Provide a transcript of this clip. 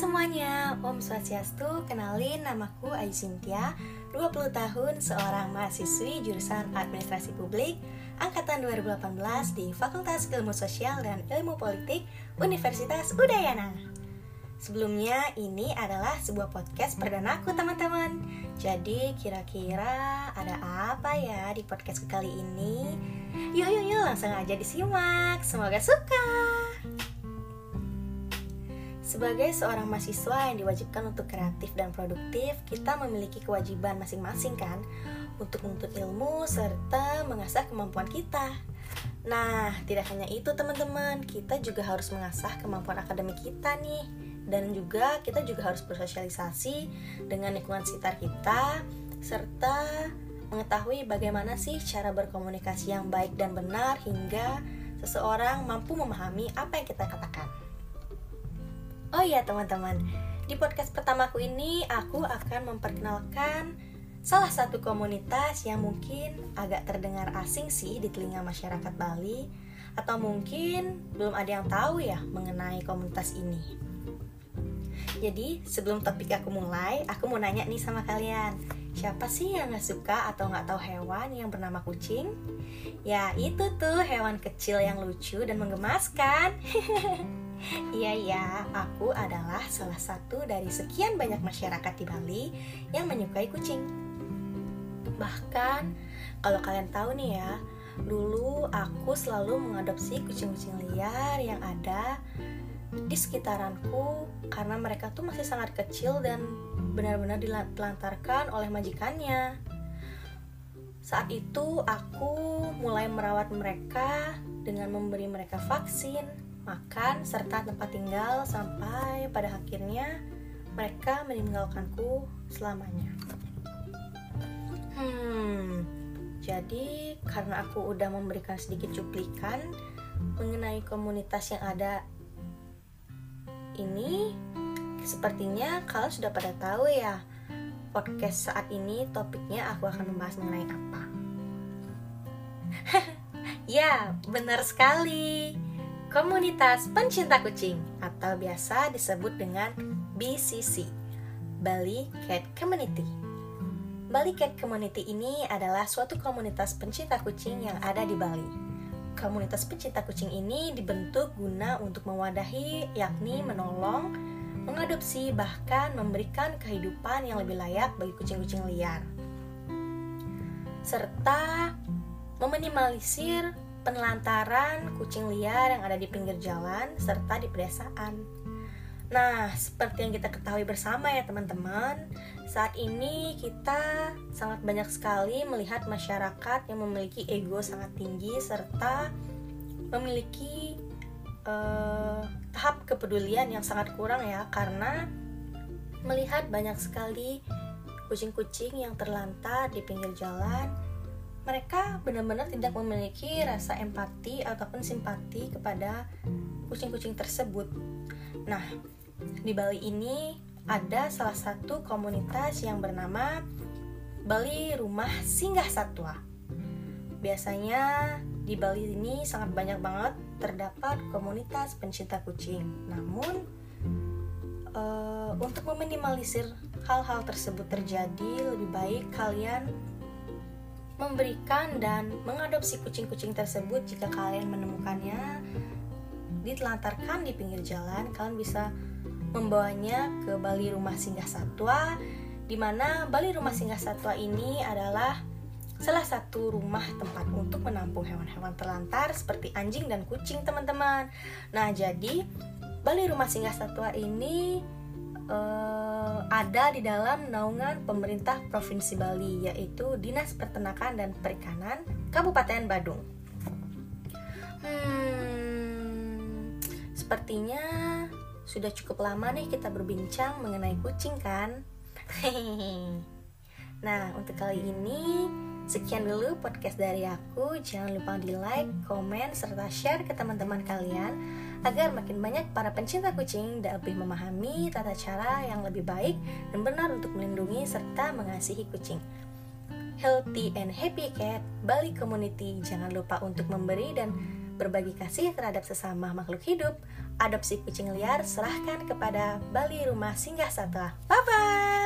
semuanya, Om Swastiastu, kenalin namaku Ayu Sintia 20 tahun, seorang mahasiswi jurusan Administrasi Publik Angkatan 2018 di Fakultas Ilmu Sosial dan Ilmu Politik Universitas Udayana. Sebelumnya, ini adalah sebuah podcast perdanaku teman-teman. Jadi kira-kira ada apa ya di podcast kali ini? Yuk yuk yuk langsung aja disimak, semoga suka sebagai seorang mahasiswa yang diwajibkan untuk kreatif dan produktif, kita memiliki kewajiban masing-masing kan untuk menuntut ilmu serta mengasah kemampuan kita. Nah, tidak hanya itu teman-teman, kita juga harus mengasah kemampuan akademik kita nih. Dan juga kita juga harus bersosialisasi dengan lingkungan sekitar kita serta mengetahui bagaimana sih cara berkomunikasi yang baik dan benar hingga seseorang mampu memahami apa yang kita katakan. Oh iya teman-teman, di podcast pertamaku ini aku akan memperkenalkan salah satu komunitas yang mungkin agak terdengar asing sih di telinga masyarakat Bali atau mungkin belum ada yang tahu ya mengenai komunitas ini. Jadi sebelum topik aku mulai, aku mau nanya nih sama kalian, siapa sih yang gak suka atau gak tahu hewan yang bernama kucing? Ya itu tuh hewan kecil yang lucu dan menggemaskan. Iya ya, aku adalah salah satu dari sekian banyak masyarakat di Bali yang menyukai kucing. Bahkan kalau kalian tahu nih ya, dulu aku selalu mengadopsi kucing-kucing liar yang ada di sekitaranku karena mereka tuh masih sangat kecil dan benar-benar ditelantarkan oleh majikannya. Saat itu aku mulai merawat mereka dengan memberi mereka vaksin, makan, serta tempat tinggal sampai pada akhirnya mereka meninggalkanku selamanya. Hmm, jadi karena aku udah memberikan sedikit cuplikan mengenai komunitas yang ada ini, sepertinya kalian sudah pada tahu ya podcast saat ini topiknya aku akan membahas mengenai apa. ya, benar sekali Komunitas Pencinta Kucing atau biasa disebut dengan BCC, Bali Cat Community. Bali Cat Community ini adalah suatu komunitas pencinta kucing yang ada di Bali. Komunitas pencinta kucing ini dibentuk guna untuk mewadahi, yakni menolong, mengadopsi, bahkan memberikan kehidupan yang lebih layak bagi kucing-kucing liar. Serta meminimalisir penelantaran kucing liar yang ada di pinggir jalan serta di pedesaan. Nah, seperti yang kita ketahui bersama ya teman-teman, saat ini kita sangat banyak sekali melihat masyarakat yang memiliki ego sangat tinggi serta memiliki uh, tahap kepedulian yang sangat kurang ya karena melihat banyak sekali kucing-kucing yang terlantar di pinggir jalan mereka benar-benar tidak memiliki rasa empati ataupun simpati kepada kucing-kucing tersebut. Nah, di Bali ini ada salah satu komunitas yang bernama Bali Rumah Singgah Satwa. Biasanya di Bali ini sangat banyak banget terdapat komunitas pencinta kucing. Namun uh, untuk meminimalisir hal-hal tersebut terjadi, lebih baik kalian memberikan dan mengadopsi kucing-kucing tersebut jika kalian menemukannya ditelantarkan di pinggir jalan kalian bisa membawanya ke Bali Rumah Singgah Satwa di mana Bali Rumah Singgah Satwa ini adalah salah satu rumah tempat untuk menampung hewan-hewan terlantar seperti anjing dan kucing teman-teman. Nah, jadi Bali Rumah Singgah Satwa ini uh, ada di dalam naungan pemerintah Provinsi Bali yaitu Dinas Peternakan dan Perikanan Kabupaten Badung. Hmm, sepertinya sudah cukup lama nih kita berbincang mengenai kucing kan? nah, untuk kali ini sekian dulu podcast dari aku. Jangan lupa di like, komen, serta share ke teman-teman kalian agar makin banyak para pencinta kucing lebih memahami tata cara yang lebih baik dan benar untuk melindungi serta mengasihi kucing. Healthy and Happy Cat Bali Community jangan lupa untuk memberi dan berbagi kasih terhadap sesama makhluk hidup. Adopsi kucing liar serahkan kepada Bali Rumah Singgah Satwa. Bye bye.